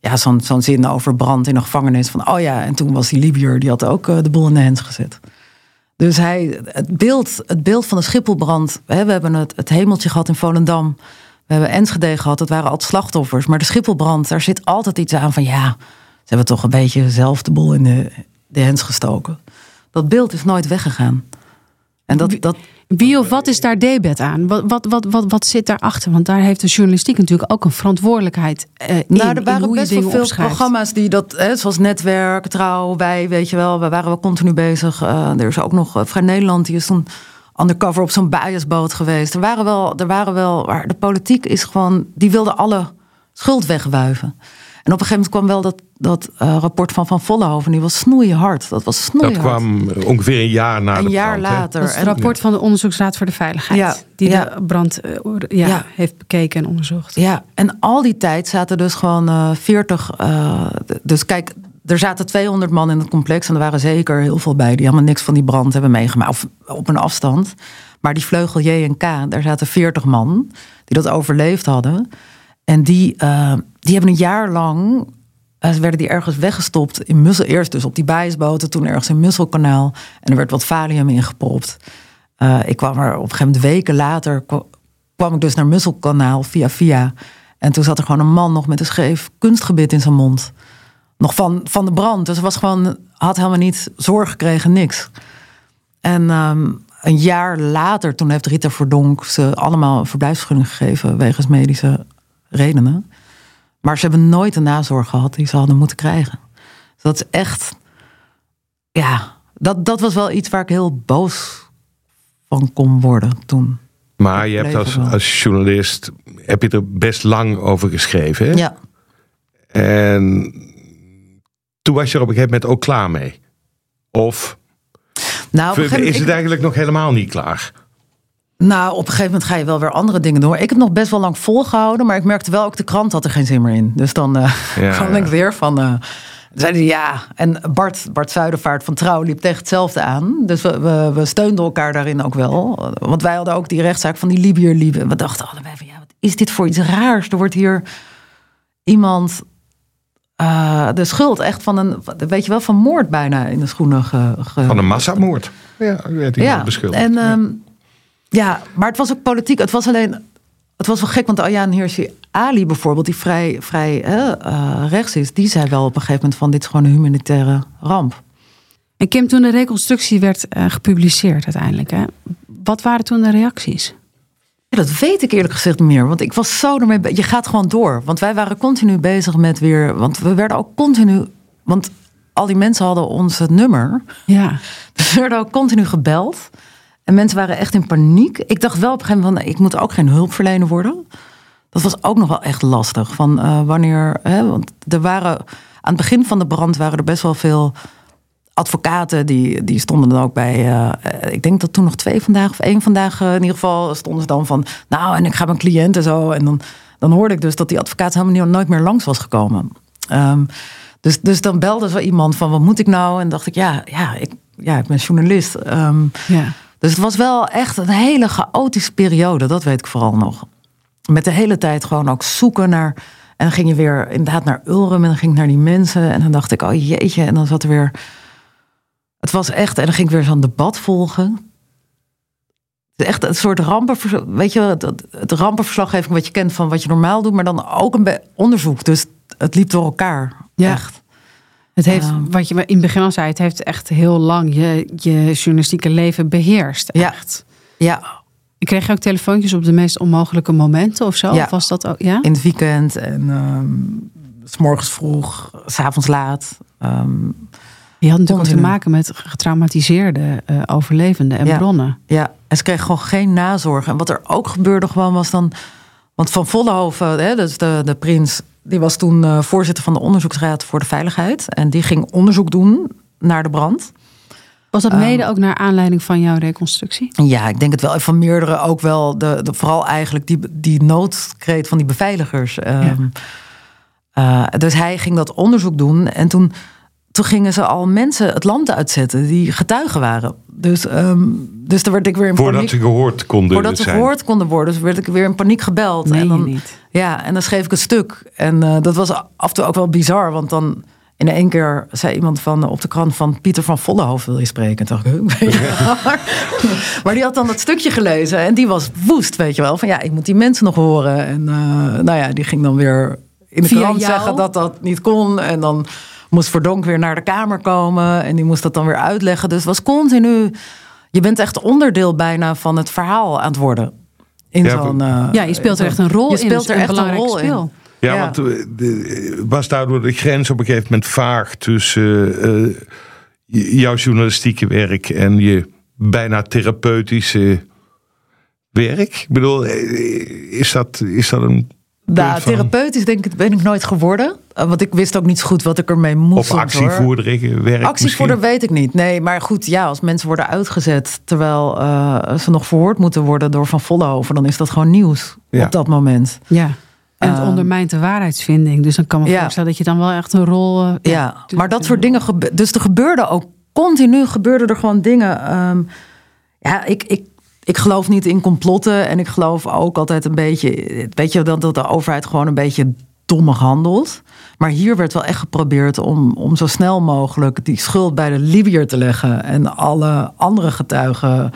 ja, zo'n zo'n zin over brand in een gevangenis. Van oh ja, en toen was die Libiër, die had ook uh, de boel in de hens gezet. Dus hij, het, beeld, het beeld van de Schipholbrand. Hè, we hebben het, het hemeltje gehad in Volendam. We hebben Enschede gehad, dat waren altijd slachtoffers. Maar de Schipholbrand, daar zit altijd iets aan van ja, ze hebben toch een beetje zelf de boel in de, de hens gestoken. Dat beeld is nooit weggegaan. En dat, dat, wie of wat is daar debet aan? Wat, wat, wat, wat, wat zit daarachter? Want daar heeft de journalistiek natuurlijk ook een verantwoordelijkheid uh, in. Nou, er waren best wel veel programma's die dat, hè, zoals Netwerk, Trouw, wij, weet je wel, we waren wel continu bezig. Uh, er is ook nog uh, Vrij Nederland, die is toen undercover op zo'n biasboot geweest. Er waren wel, er waren wel, maar de politiek is gewoon, die wilde alle schuld wegwuiven. En op een gegeven moment kwam wel dat, dat uh, rapport van Van Vollenhoven. Die was snoeihard. Dat was snoeihard. Dat kwam ongeveer een jaar na een de jaar brand, later. Dat is het rapport ja. van de Onderzoeksraad voor de Veiligheid. Ja, die ja. de brand uh, ja, ja. heeft bekeken en onderzocht. Ja, en al die tijd zaten dus gewoon uh, 40... dus kijk, er zaten 200 man in het complex. En er waren zeker heel veel bij die helemaal niks van die brand hebben meegemaakt. Of op een afstand. Maar die vleugel J en K, daar zaten 40 man die dat overleefd hadden. En die, uh, die hebben een jaar lang. Uh, werden die ergens weggestopt in Mussel. Eerst dus op die bijsboten, toen ergens in Musselkanaal. En er werd wat valium ingepropt. Uh, ik kwam er op een gegeven moment weken later. kwam ik dus naar Musselkanaal via via. En toen zat er gewoon een man nog met een scheef kunstgebit in zijn mond. Nog van, van de brand. Dus was gewoon, had helemaal niet zorg gekregen, niks. En um, een jaar later, toen heeft Rita Verdonk ze allemaal een verblijfsvergunning gegeven wegens medische redenen. Maar ze hebben nooit een nazorg gehad die ze hadden moeten krijgen. Dus dat is echt. Ja, dat, dat was wel iets waar ik heel boos van kon worden toen. Maar je hebt als, als journalist heb je er best lang over geschreven. Hè? Ja. En toen was je er op een gegeven moment ook klaar mee. Of nou, is het eigenlijk nog helemaal niet klaar? Nou, op een gegeven moment ga je wel weer andere dingen doen. Ik heb nog best wel lang volgehouden, maar ik merkte wel ook de krant had er geen zin meer in. Dus dan uh, Ja, *laughs* kwam ja. ik weer van. eh zeiden ja, en Bart, Bart Zuidervaart van Trouw liep tegen hetzelfde aan. Dus we, we, we steunden elkaar daarin ook wel. Want wij hadden ook die rechtszaak van die Libiër Liebe. We dachten allebei van, ja, wat is dit voor iets raars? Er wordt hier iemand eh, de schuld echt van een, weet je wel, van moord bijna in de schoenen ge, ge- Van een massamoord. Ja, werd hij ja, beschuldigd. En, ehm, ja, maar het was ook politiek. Het was alleen. Het was wel gek, want Ayaan Hirsi Ali bijvoorbeeld, die vrij, vrij eh, rechts is, die zei wel op een gegeven moment van dit is gewoon een humanitaire ramp. En Kim, toen de reconstructie werd eh, gepubliceerd uiteindelijk, hè, wat waren toen de reacties? Ja, dat weet ik eerlijk gezegd niet meer, want ik was zo ermee. Je gaat gewoon door, want wij waren continu bezig met weer, want we werden ook continu, want al die mensen hadden ons het nummer. Ja, Dus *laughs* we werden ook continu gebeld. En mensen waren echt in paniek. Ik dacht wel op een gegeven moment ik moet ook geen hulpverlener worden. Dat was ook nog wel echt lastig. Van eh, wanneer, hè, want er waren aan het begin van de brand waren er best wel veel advocaten die, die stonden dan ook bij. eh, ik denk dat toen nog twee vandaag of één vandaag eh, in ieder geval stonden ze dan van. Nou, en ik ga mijn cliënten zo. En dan, dan hoorde ik dus dat die advocaat helemaal niet, nooit meer langs was gekomen. Ehm, dus, dus dan belde zo iemand van wat moet ik nou? En dacht ik, ja, ja, ik, ja, ik ben journalist. Ehm, ja. Dus het was wel echt een hele chaotische periode, dat weet ik vooral nog. Met de hele tijd gewoon ook zoeken naar. En dan ging je weer inderdaad naar Ulrum en dan ging ik naar die mensen. En dan dacht ik, oh jeetje. En dan zat er weer. Het was echt. En dan ging ik weer zo'n debat volgen. Echt een soort rampenver, weet je, het, het rampenverslaggeving wat je kent van wat je normaal doet, maar dan ook een onderzoek. Dus het liep door elkaar. Ja. Echt. Het heeft, Ja. wat je in het begin al zei, het heeft echt heel lang je, je journalistieke leven beheerst. Ja. Echt. Ja, Kreeg je ook telefoontjes op de meest onmogelijke momenten of zo? Ja. Of was dat ook? Ja? in het weekend en ehm, s morgens vroeg, s'avonds laat. Ehm, Je had natuurlijk ook te maken met getraumatiseerde eh, overlevenden en Ja. bronnen. Ja, en ze kreeg gewoon geen nazorg. En wat er ook gebeurde gewoon was dan... Want Van Vollenhoven, hè, dus de, de prins... die was toen eh, voorzitter van de Onderzoeksraad voor de Veiligheid. En die ging onderzoek doen naar de brand. Was dat Ehm. mede ook naar aanleiding van jouw reconstructie? Ja, ik denk het wel. En van meerdere ook wel. De, de, vooral eigenlijk die, die noodkreet van die beveiligers. Ehm, eh, dus hij ging dat onderzoek doen. En toen, toen gingen ze al mensen het land uitzetten die getuigen waren. Dus, ehm, dus daar werd ik weer in Voordat paniek... ze gehoord konden Voordat ze zijn. gehoord konden worden. Dus werd ik weer in paniek gebeld. Nee, en dan, niet. Ja, en dan schreef ik een stuk. En eh, dat was af en toe ook wel bizar. Want dan in één keer zei iemand van, op de krant van... Pieter van Vollenhoofd wil je spreken. En toen dacht ik, *laughs* *laughs* maar die had dan dat stukje gelezen. En die was woest, weet je wel. Van ja, ik moet die mensen nog horen. En eh, nou ja, die ging dan weer in de Via krant jou? zeggen dat dat niet kon. En dan moest Verdonk weer naar de kamer komen. En die moest dat dan weer uitleggen. Dus het was continu... Je bent echt onderdeel bijna van het verhaal aan het worden. In Ja, zo'n... eh, Ja, je speelt er echt een rol je in. speelt dus er echt een belangrijk rol in. Ja, Ja. want eh, de- was daardoor de grens op een gegeven moment vaag tussen eh, jouw journalistieke werk en je bijna therapeutische werk? Ik bedoel, is dat, is dat een. Nou, therapeutisch denk ik, ben ik nooit geworden. Uh, Want ik wist ook niet zo goed wat ik ermee moest. Of actievoerder werk? Actievoerder weet ik niet. Nee, maar goed, ja, als mensen worden uitgezet terwijl eh, ze nog verhoord moeten worden door Van Vollenhoven, dan is dat gewoon nieuws Ja. op dat moment. Ja. En het Ehm. ondermijnt de waarheidsvinding. Dus dan kan me Ja. voorstellen dat je dan wel echt een rol... eh, Ja, maar dat soort dingen. gebe- Dus er gebeurde ook continu gebeurden er gewoon dingen. Ehm, ja, ik, ik, ik geloof niet in complotten. En ik geloof ook altijd een beetje. Weet je, dat, dat de overheid gewoon een beetje dommig handelt. Maar hier werd wel echt geprobeerd om, om zo snel mogelijk die schuld bij de Libiër te leggen. En alle andere getuigen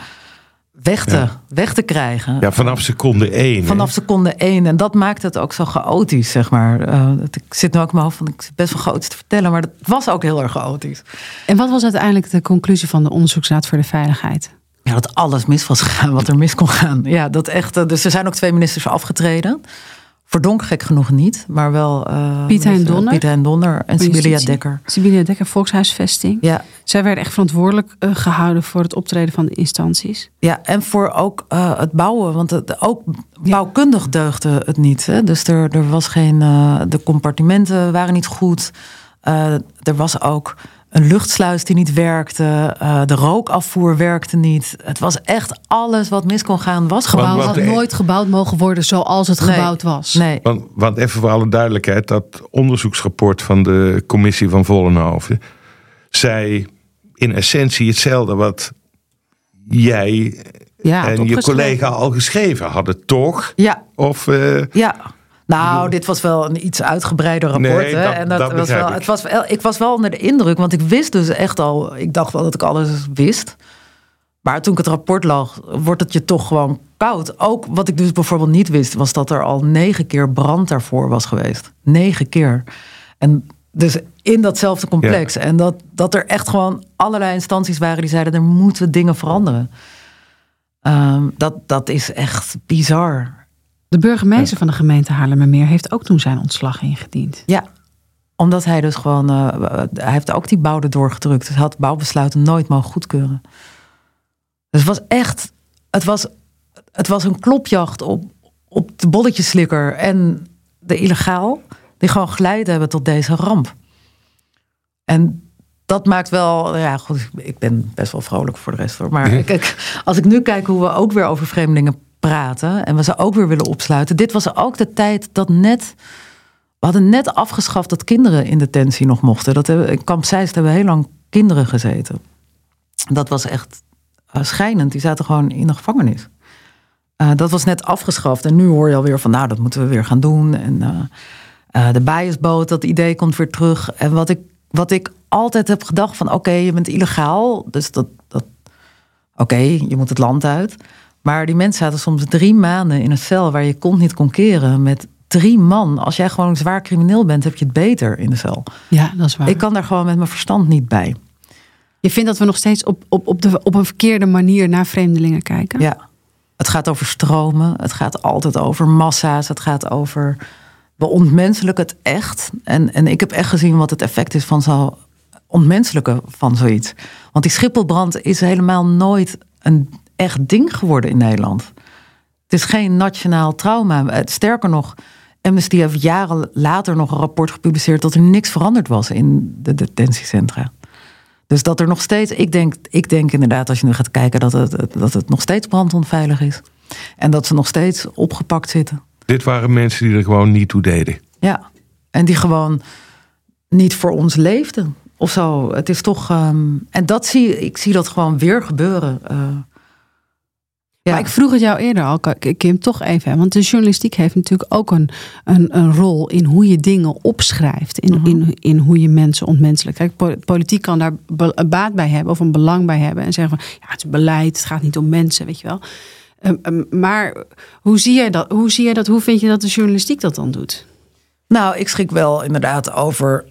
weg te, Ja. weg te krijgen. Ja, vanaf seconde één. hè? Vanaf seconde één. En dat maakt het ook zo chaotisch, zeg maar. Eh, ik zit nu ook in mijn hoofd van, ik zit best wel chaotisch te vertellen. Maar het was ook heel erg chaotisch. En wat was uiteindelijk de conclusie van de Onderzoeksraad voor de Veiligheid? Ja, dat alles mis was gegaan wat er mis kon gaan. Ja, dat echt. eh, Dus er zijn ook twee ministers afgetreden. Verdonk gek genoeg niet, maar wel... eh, Piet Hein Donner? Piet Hein Donner en Justitie. Dekker. Sibylla Dekker, Volkshuisvesting. Ja, Zij werden echt verantwoordelijk eh, gehouden voor het optreden van de instanties. ja, en voor ook het bouwen. Want het, ook bouwkundig deugde het niet. Hè? Dus er, er was geen... de compartimenten waren niet goed. Er was ook een luchtsluis die niet werkte. eh, de rookafvoer werkte niet. Het was echt alles wat mis kon gaan, was Gebouw gewoon. Want- had nooit gebouwd mogen worden zoals het Nee. gebouwd was. Nee, Want, want even voor alle duidelijkheid, dat onderzoeksrapport van de commissie van Vollenhoven zei in essentie hetzelfde wat jij Ja, en je collega al geschreven hadden, toch? ja, Of eh, ja. Nou, dit was wel een iets uitgebreider rapport. Nee, hè? dat- en dat, dat was wel, ik. het was wel, ik was wel onder de indruk, want ik wist dus echt al, ik dacht wel dat ik alles wist. Maar toen ik het rapport lag, wordt het je toch gewoon koud. Ook wat ik dus bijvoorbeeld niet wist, was dat er al negen keer brand daarvoor was geweest. Negen keer. En dus in datzelfde complex. En dat, dat er echt gewoon allerlei instanties waren die zeiden: er moeten dingen veranderen. Ehm, dat, dat is echt bizar. De burgemeester van de gemeente Haarlemmermeer heeft ook toen zijn ontslag ingediend. Ja, omdat hij dus gewoon. eh, hij heeft ook die bouw doorgedrukt. Dus hij had bouwbesluiten nooit mogen goedkeuren. Dus het was echt. Het was, het was een klopjacht op, op de bolletjeslikker en de illegaal. Die gewoon geleid hebben tot deze ramp. En dat maakt wel. Ja, goed, ik ben best wel vrolijk voor de rest hoor. Maar kijk, als ik nu kijk hoe we ook weer over vreemdelingen praten. en we ze ook weer willen opsluiten. Dit was ook de tijd dat net. We hadden net afgeschaft dat kinderen in detentie nog mochten. Dat in Kamp Zeist hebben heel lang kinderen gezeten. Dat was echt eh, schijnend. Die zaten gewoon in de gevangenis. Eh, dat was net afgeschaft. En nu hoor je alweer van, nou, dat moeten we weer gaan doen. En eh, eh, de biasboot, dat idee komt weer terug. En wat ik, wat ik altijd heb gedacht van, oké, je bent illegaal. Dus dat, dat oké, je moet het land uit. Maar die mensen zaten soms drie maanden in een cel waar je kont niet kon keren met drie man. Als jij gewoon zwaar crimineel bent, heb je het beter in de cel. Ja, dat is waar. Ik kan daar gewoon met mijn verstand niet bij. Je vindt dat we nog steeds op, op, op, de, op een verkeerde manier naar vreemdelingen kijken? Ja. Het gaat over stromen. Het gaat altijd over massa's. Het gaat over. We ontmenselijken het echt. En, en ik heb echt gezien wat het effect is van zo ontmenselijken van zoiets. Want die Schipholbrand is helemaal nooit een echt ding geworden in Nederland. Het is geen nationaal trauma. Sterker nog, Amnesty heeft jaren later nog een rapport gepubliceerd dat er niks veranderd was in de detentiecentra. Dus dat er nog steeds, ik denk, ik denk inderdaad als je nu gaat kijken dat het, dat het nog steeds brandonveilig is. En dat ze nog steeds opgepakt zitten. dit waren mensen die er gewoon niet toe deden. Ja. En die gewoon niet voor ons leefden. Of zo. Het is toch. ehm, en dat zie ik zie dat gewoon weer gebeuren. eh. Ja. Maar ik vroeg het jou eerder al, Kim, toch even. hè, Want de journalistiek heeft natuurlijk ook een, een, een rol in hoe je dingen opschrijft. In, Mhm. in, in hoe je mensen ontmenselijk. Kijk, po- politiek kan daar be- baat bij hebben of een belang bij hebben. En zeggen van ja, het is beleid, het gaat niet om mensen, weet je wel. Ehm, ehm, maar hoe zie jij dat? Hoe zie jij dat? Hoe vind je dat de journalistiek dat dan doet? Nou, ik schrik wel inderdaad over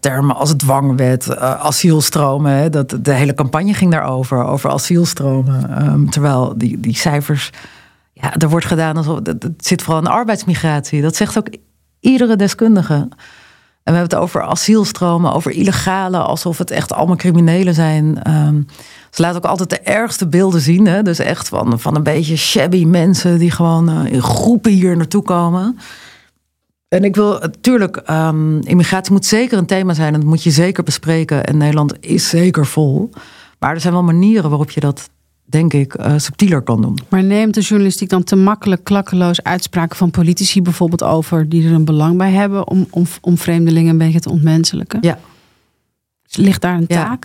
termen als dwangwet, eh, asielstromen. Hè. Dat, de hele campagne ging daarover, over asielstromen. Ehm, terwijl die, die cijfers, ja, er wordt gedaan alsof het het zit vooral in arbeidsmigratie. Dat zegt ook iedere deskundige. En we hebben het over asielstromen, over illegale, alsof het echt allemaal criminelen zijn. Ehm, ze laten ook altijd de ergste beelden zien. Hè? Dus echt van, van een beetje shabby mensen die gewoon eh, in groepen hier naartoe komen. En ik wil natuurlijk, ehm, immigratie moet zeker een thema zijn en dat moet je zeker bespreken. En Nederland is zeker vol. Maar er zijn wel manieren waarop je dat, denk ik, eh, subtieler kan doen. Maar neemt de journalistiek dan te makkelijk, klakkeloos uitspraken van politici bijvoorbeeld over die er een belang bij hebben om, om, om vreemdelingen een beetje te ontmenselijken? Ja. Ligt daar een Ja.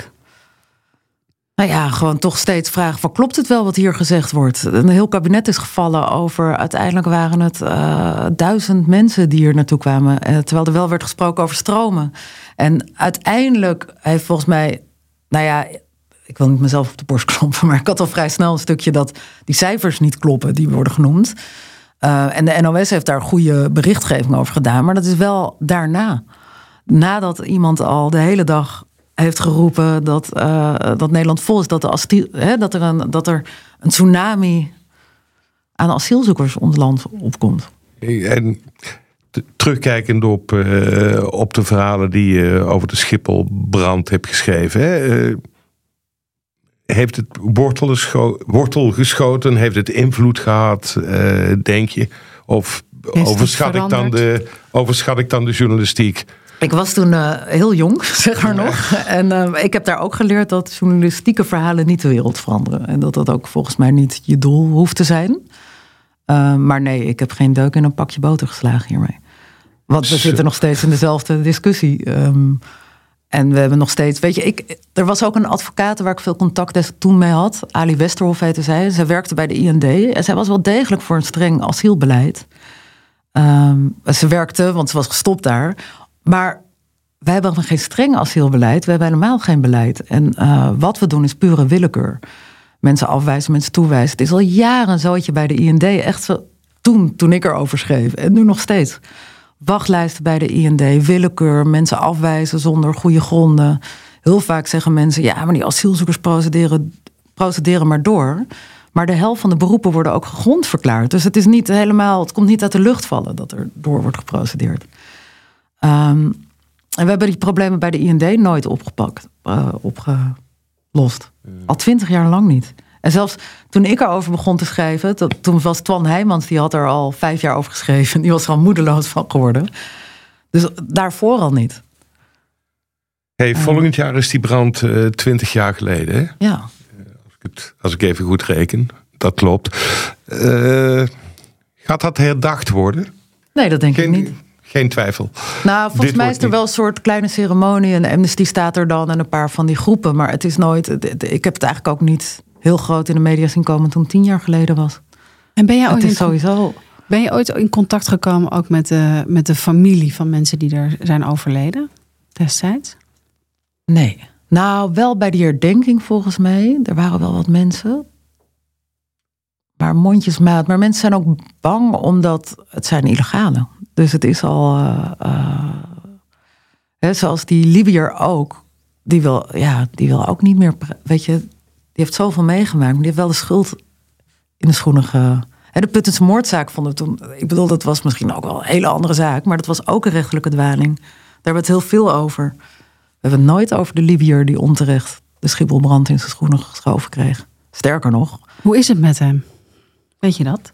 Nou ja, gewoon toch steeds vragen van klopt het wel wat hier gezegd wordt? Een heel kabinet is gevallen over, uiteindelijk waren het eh, duizend mensen die hier naartoe kwamen. eh, terwijl er wel werd gesproken over stromen. En uiteindelijk heeft volgens mij, nou ja, ik wil niet mezelf op de borst kloppen, maar ik had al vrij snel een stukje dat die cijfers niet kloppen die worden genoemd. Eh, en de NOS heeft daar goede berichtgeving over gedaan, maar dat is wel daarna. Nadat iemand al de hele dag heeft geroepen dat, eh, dat Nederland vol is, dat, de asiel, hè, dat, er een, dat er een tsunami aan asielzoekers ons land opkomt. En terugkijkend op, eh, op de verhalen die je over de Schipholbrand hebt geschreven. Hè, eh, heeft het wortel, gescho- wortel geschoten? Heeft het invloed gehad, eh, denk je? Of overschat ik, dan de, overschat ik dan de journalistiek? Ik was toen uh, heel jong, *laughs* zeg maar nog. En uh, ik heb daar ook geleerd dat journalistieke verhalen niet de wereld veranderen. En dat dat ook volgens mij niet je doel hoeft te zijn. Uh, maar nee, ik heb geen deuk in een pakje boter geslagen hiermee. Want we zitten nog steeds in dezelfde discussie. Um, en we hebben nog steeds, weet je, ik, er was ook een advocaat waar ik veel contact toen mee had. Ali Westerhof heette zij. Zij werkte bij de IND. En zij was wel degelijk voor een streng asielbeleid. Um, ze werkte, want ze was gestopt daar. Maar wij hebben geen streng asielbeleid. We hebben helemaal geen beleid. En uh, wat we doen is pure willekeur. Mensen afwijzen, mensen toewijzen. Het is al jaren zo bij de IND echt zo, toen, toen ik erover schreef. En nu nog steeds wachtlijsten bij de IND, willekeur, mensen afwijzen zonder goede gronden. Heel vaak zeggen mensen, ja, maar die asielzoekers procederen, procederen maar door. Maar de helft van de beroepen worden ook gegrond verklaard. Dus het is niet helemaal, het komt niet uit de lucht vallen dat er door wordt geprocedeerd. Um, en we hebben die problemen bij de IND nooit opgepakt, uh, opgelost. Al twintig jaar lang niet. En zelfs toen ik erover begon te schrijven, toen was Twan Heijmans, die had er al vijf jaar over geschreven. *laughs* Die was er al moedeloos van geworden. Dus daarvoor al niet. Hey, volgend jaar is die brand uh, twintig jaar geleden. Hè? Ja. Als ik, het, als ik even goed reken, dat klopt. Uh, gaat dat herdacht worden? Nee, dat denk Geen, ik niet. Geen twijfel. Nou, volgens Dit mij is er wel een soort kleine ceremonie. En Amnesty staat er dan en een paar van die groepen. Maar het is nooit. Ik heb het eigenlijk ook niet heel groot in de media zien komen toen tien jaar geleden was. En ben jij ooit, Het is in, sowieso. ben je ooit in contact gekomen ook met de, met de familie van mensen die er zijn overleden destijds? Nee. Nou, wel bij die herdenking volgens mij. Er waren wel wat mensen. Maar mondjesmaat. Maar mensen zijn ook bang omdat het zijn illegale. Dus het is al. eh, eh, zoals die Libiër ook. Die wil, ja, die wil ook niet meer. Weet je, die heeft zoveel meegemaakt. Maar die heeft wel de schuld in de schoenen ge. Hè, de Puttense moordzaak vonden toen. Ik bedoel, dat was misschien ook wel een hele andere zaak. Maar dat was ook een rechtelijke dwaling. Daar hebben we het heel veel over. We hebben het nooit over de Libiër die onterecht de schipholbrand in zijn schoenen geschoven kreeg. Sterker nog, Hoe is het met hem? Weet je dat?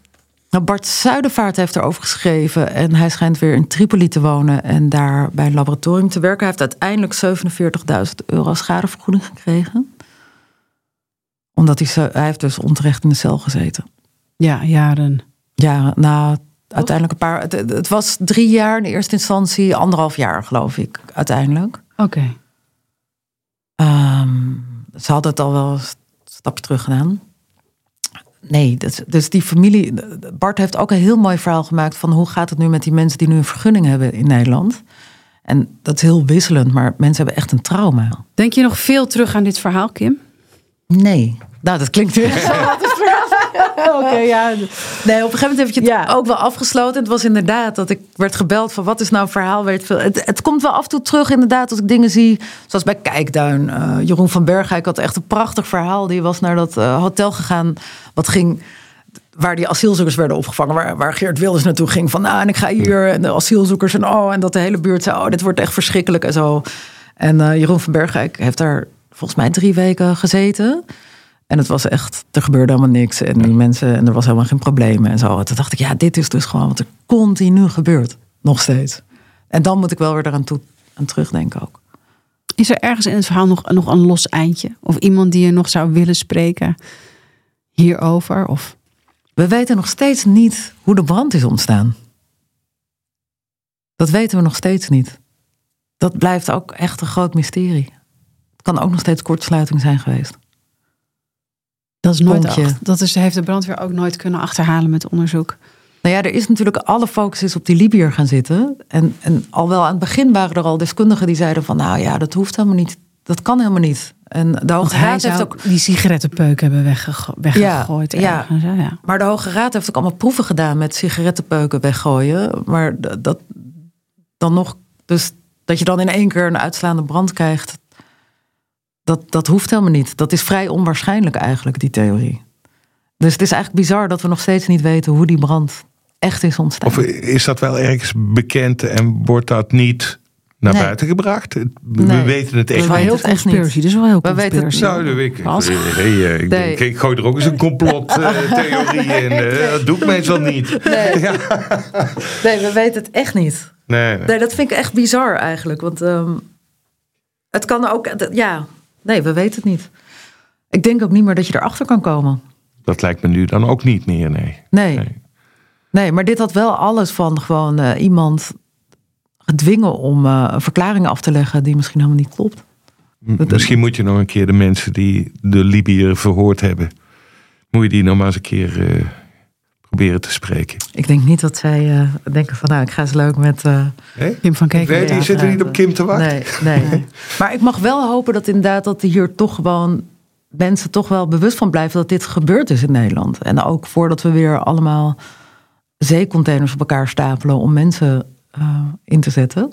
Nou Bart Zuidervaart heeft erover geschreven. En hij schijnt weer in Tripoli te wonen en daar bij een laboratorium te werken. Hij heeft uiteindelijk 47.000 euro schadevergoeding gekregen. Omdat hij, zo- hij heeft dus onterecht in de cel gezeten. Ja, jaren. Ja, nou, uiteindelijk een paar. Het, het was drie jaar in de eerste instantie, anderhalf jaar geloof ik, uiteindelijk. Oké. Ehm, ze hadden het al wel een stapje terug gedaan. Nee, dus, dus die familie. Bart heeft ook een heel mooi verhaal gemaakt van hoe gaat het nu met die mensen die nu een vergunning hebben in Nederland. En dat is heel wisselend, maar mensen hebben echt een trauma. Denk je nog veel terug aan dit verhaal, Kim? Nee. Nou, dat klinkt weer *laughs* *laughs* Oké, ja. Nee, op een gegeven moment heb je het Ja. ook wel afgesloten. Het was inderdaad dat ik werd gebeld van wat is nou een verhaal? Veel. Het, het komt wel af en toe terug inderdaad als ik dingen zie. Zoals bij Kijkduin. Eh, Jeroen van Bergijk had echt een prachtig verhaal. Die was naar dat eh, hotel gegaan. Wat ging waar die asielzoekers werden opgevangen. Waar, waar Geert Wilders naartoe ging. Van nou, en ik ga hier. En de asielzoekers en oh. En dat de hele buurt zei, oh, dit wordt echt verschrikkelijk en zo. En eh, Jeroen van Bergijk heeft daar volgens mij drie weken gezeten. En het was echt, er gebeurde helemaal niks. En die mensen, en er was helemaal geen probleem en zo. En toen dacht ik, ja, dit is dus gewoon wat er continu gebeurt. Nog steeds. En dan moet ik wel weer eraan toe, aan terugdenken ook. Is er ergens in het verhaal nog, nog een los eindje? Of iemand die je nog zou willen spreken hierover? Of We weten nog steeds niet hoe de brand is ontstaan. Dat weten we nog steeds niet. Dat blijft ook echt een groot mysterie. Het kan ook nog steeds kortsluiting zijn geweest. Dat is nooit achter- Dat is, heeft de brandweer ook nooit kunnen achterhalen met onderzoek. Nou ja, er is natuurlijk alle focus is op die Libiër gaan zitten. En, en al wel aan het begin waren er al deskundigen die zeiden van... nou ja, dat hoeft helemaal niet. Dat kan helemaal niet. En de Hoge Raad heeft ook... die sigarettenpeuk hebben weggego- weggegooid. Ja, ja. ergens, hè? ja. Maar de Hoge Raad heeft ook allemaal proeven gedaan met sigarettenpeuken weggooien. Maar dat dan nog... Dus dat je dan in één keer een uitslaande brand krijgt... Dat, dat hoeft helemaal niet. Dat is vrij onwaarschijnlijk eigenlijk, die theorie. Dus het is eigenlijk bizar dat we nog steeds niet weten... hoe die brand echt is ontstaan. Of is dat wel ergens bekend en wordt dat niet naar Nee. buiten gebracht? We Nee. weten het echt het niet. conspiracy. Dat is wel heel We weten het. Nou, dat weet ik. Als- Hey, eh, ik, Nee. denk, ik gooi er ook eens een complottheorie *laughs* in. eh, dat doe ik meestal niet. Nee. *laughs* nee, we weten het echt niet. Nee, nee. Nee, dat vind ik echt bizar eigenlijk. Want ehm, het kan ook... Ja, nee, we weten het niet. Ik denk ook niet meer dat je erachter kan komen. Dat lijkt me nu dan ook niet meer, nee. Nee. Nee, Nee. maar dit had wel alles van gewoon eh, iemand gedwingen om eh, een verklaring af te leggen die misschien helemaal niet klopt. Misschien moet je nog een keer de mensen die de Libiër verhoord hebben, moet je die nog maar eens een keer eh, proberen te spreken. Ik denk niet dat zij eh, denken van nou, ik ga eens leuk met... eh, Hè? Kim van Keken. Nee, die zitten niet op Kim te wachten. Nee, nee. Maar ik mag wel hopen dat inderdaad dat hier toch gewoon mensen toch wel bewust van blijven dat dit gebeurd is in Nederland. En ook voordat we weer allemaal zeecontainers op elkaar stapelen om mensen eh, in te zetten.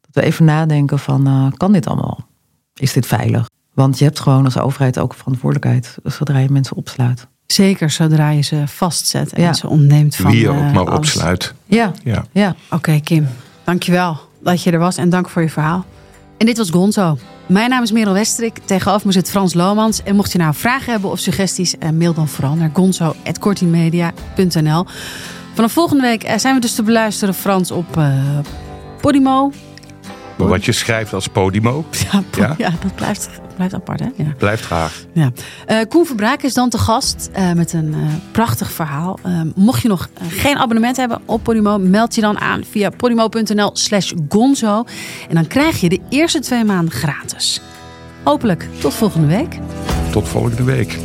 Dat we even nadenken van eh, kan dit allemaal? Is dit veilig? Want je hebt gewoon als overheid ook verantwoordelijkheid zodra je mensen opsluit. Zeker zodra je ze vastzet en Ja. ze ontneemt van Wie je ook eh, maar alles. opsluit. Ja, Ja. ja. Oké, Kim. Dankjewel dat je er was en dank voor je verhaal. En dit was Gonzo. Mijn naam is Merel Westrik. Tegenover me zit Frans Lomans. En mocht je nou vragen hebben of suggesties, eh, mail dan vooral naar gonzo.kortingmedia.nl. Vanaf volgende week eh, zijn we dus te beluisteren, Frans, op eh Podimo. Maar wat je schrijft als Podimo, *laughs* Ja, po- Ja? ja. dat blijft, blijft apart, hè? Ja. blijft graag. Ja. Eh, Koen Verbraak is dan te gast eh, met een eh, prachtig verhaal. Eh, mocht je nog geen abonnement hebben op Podimo, meld je dan aan via podimo.nl slash gonzo. En dan krijg je de eerste twee maanden gratis. Hopelijk tot volgende week. Tot volgende week.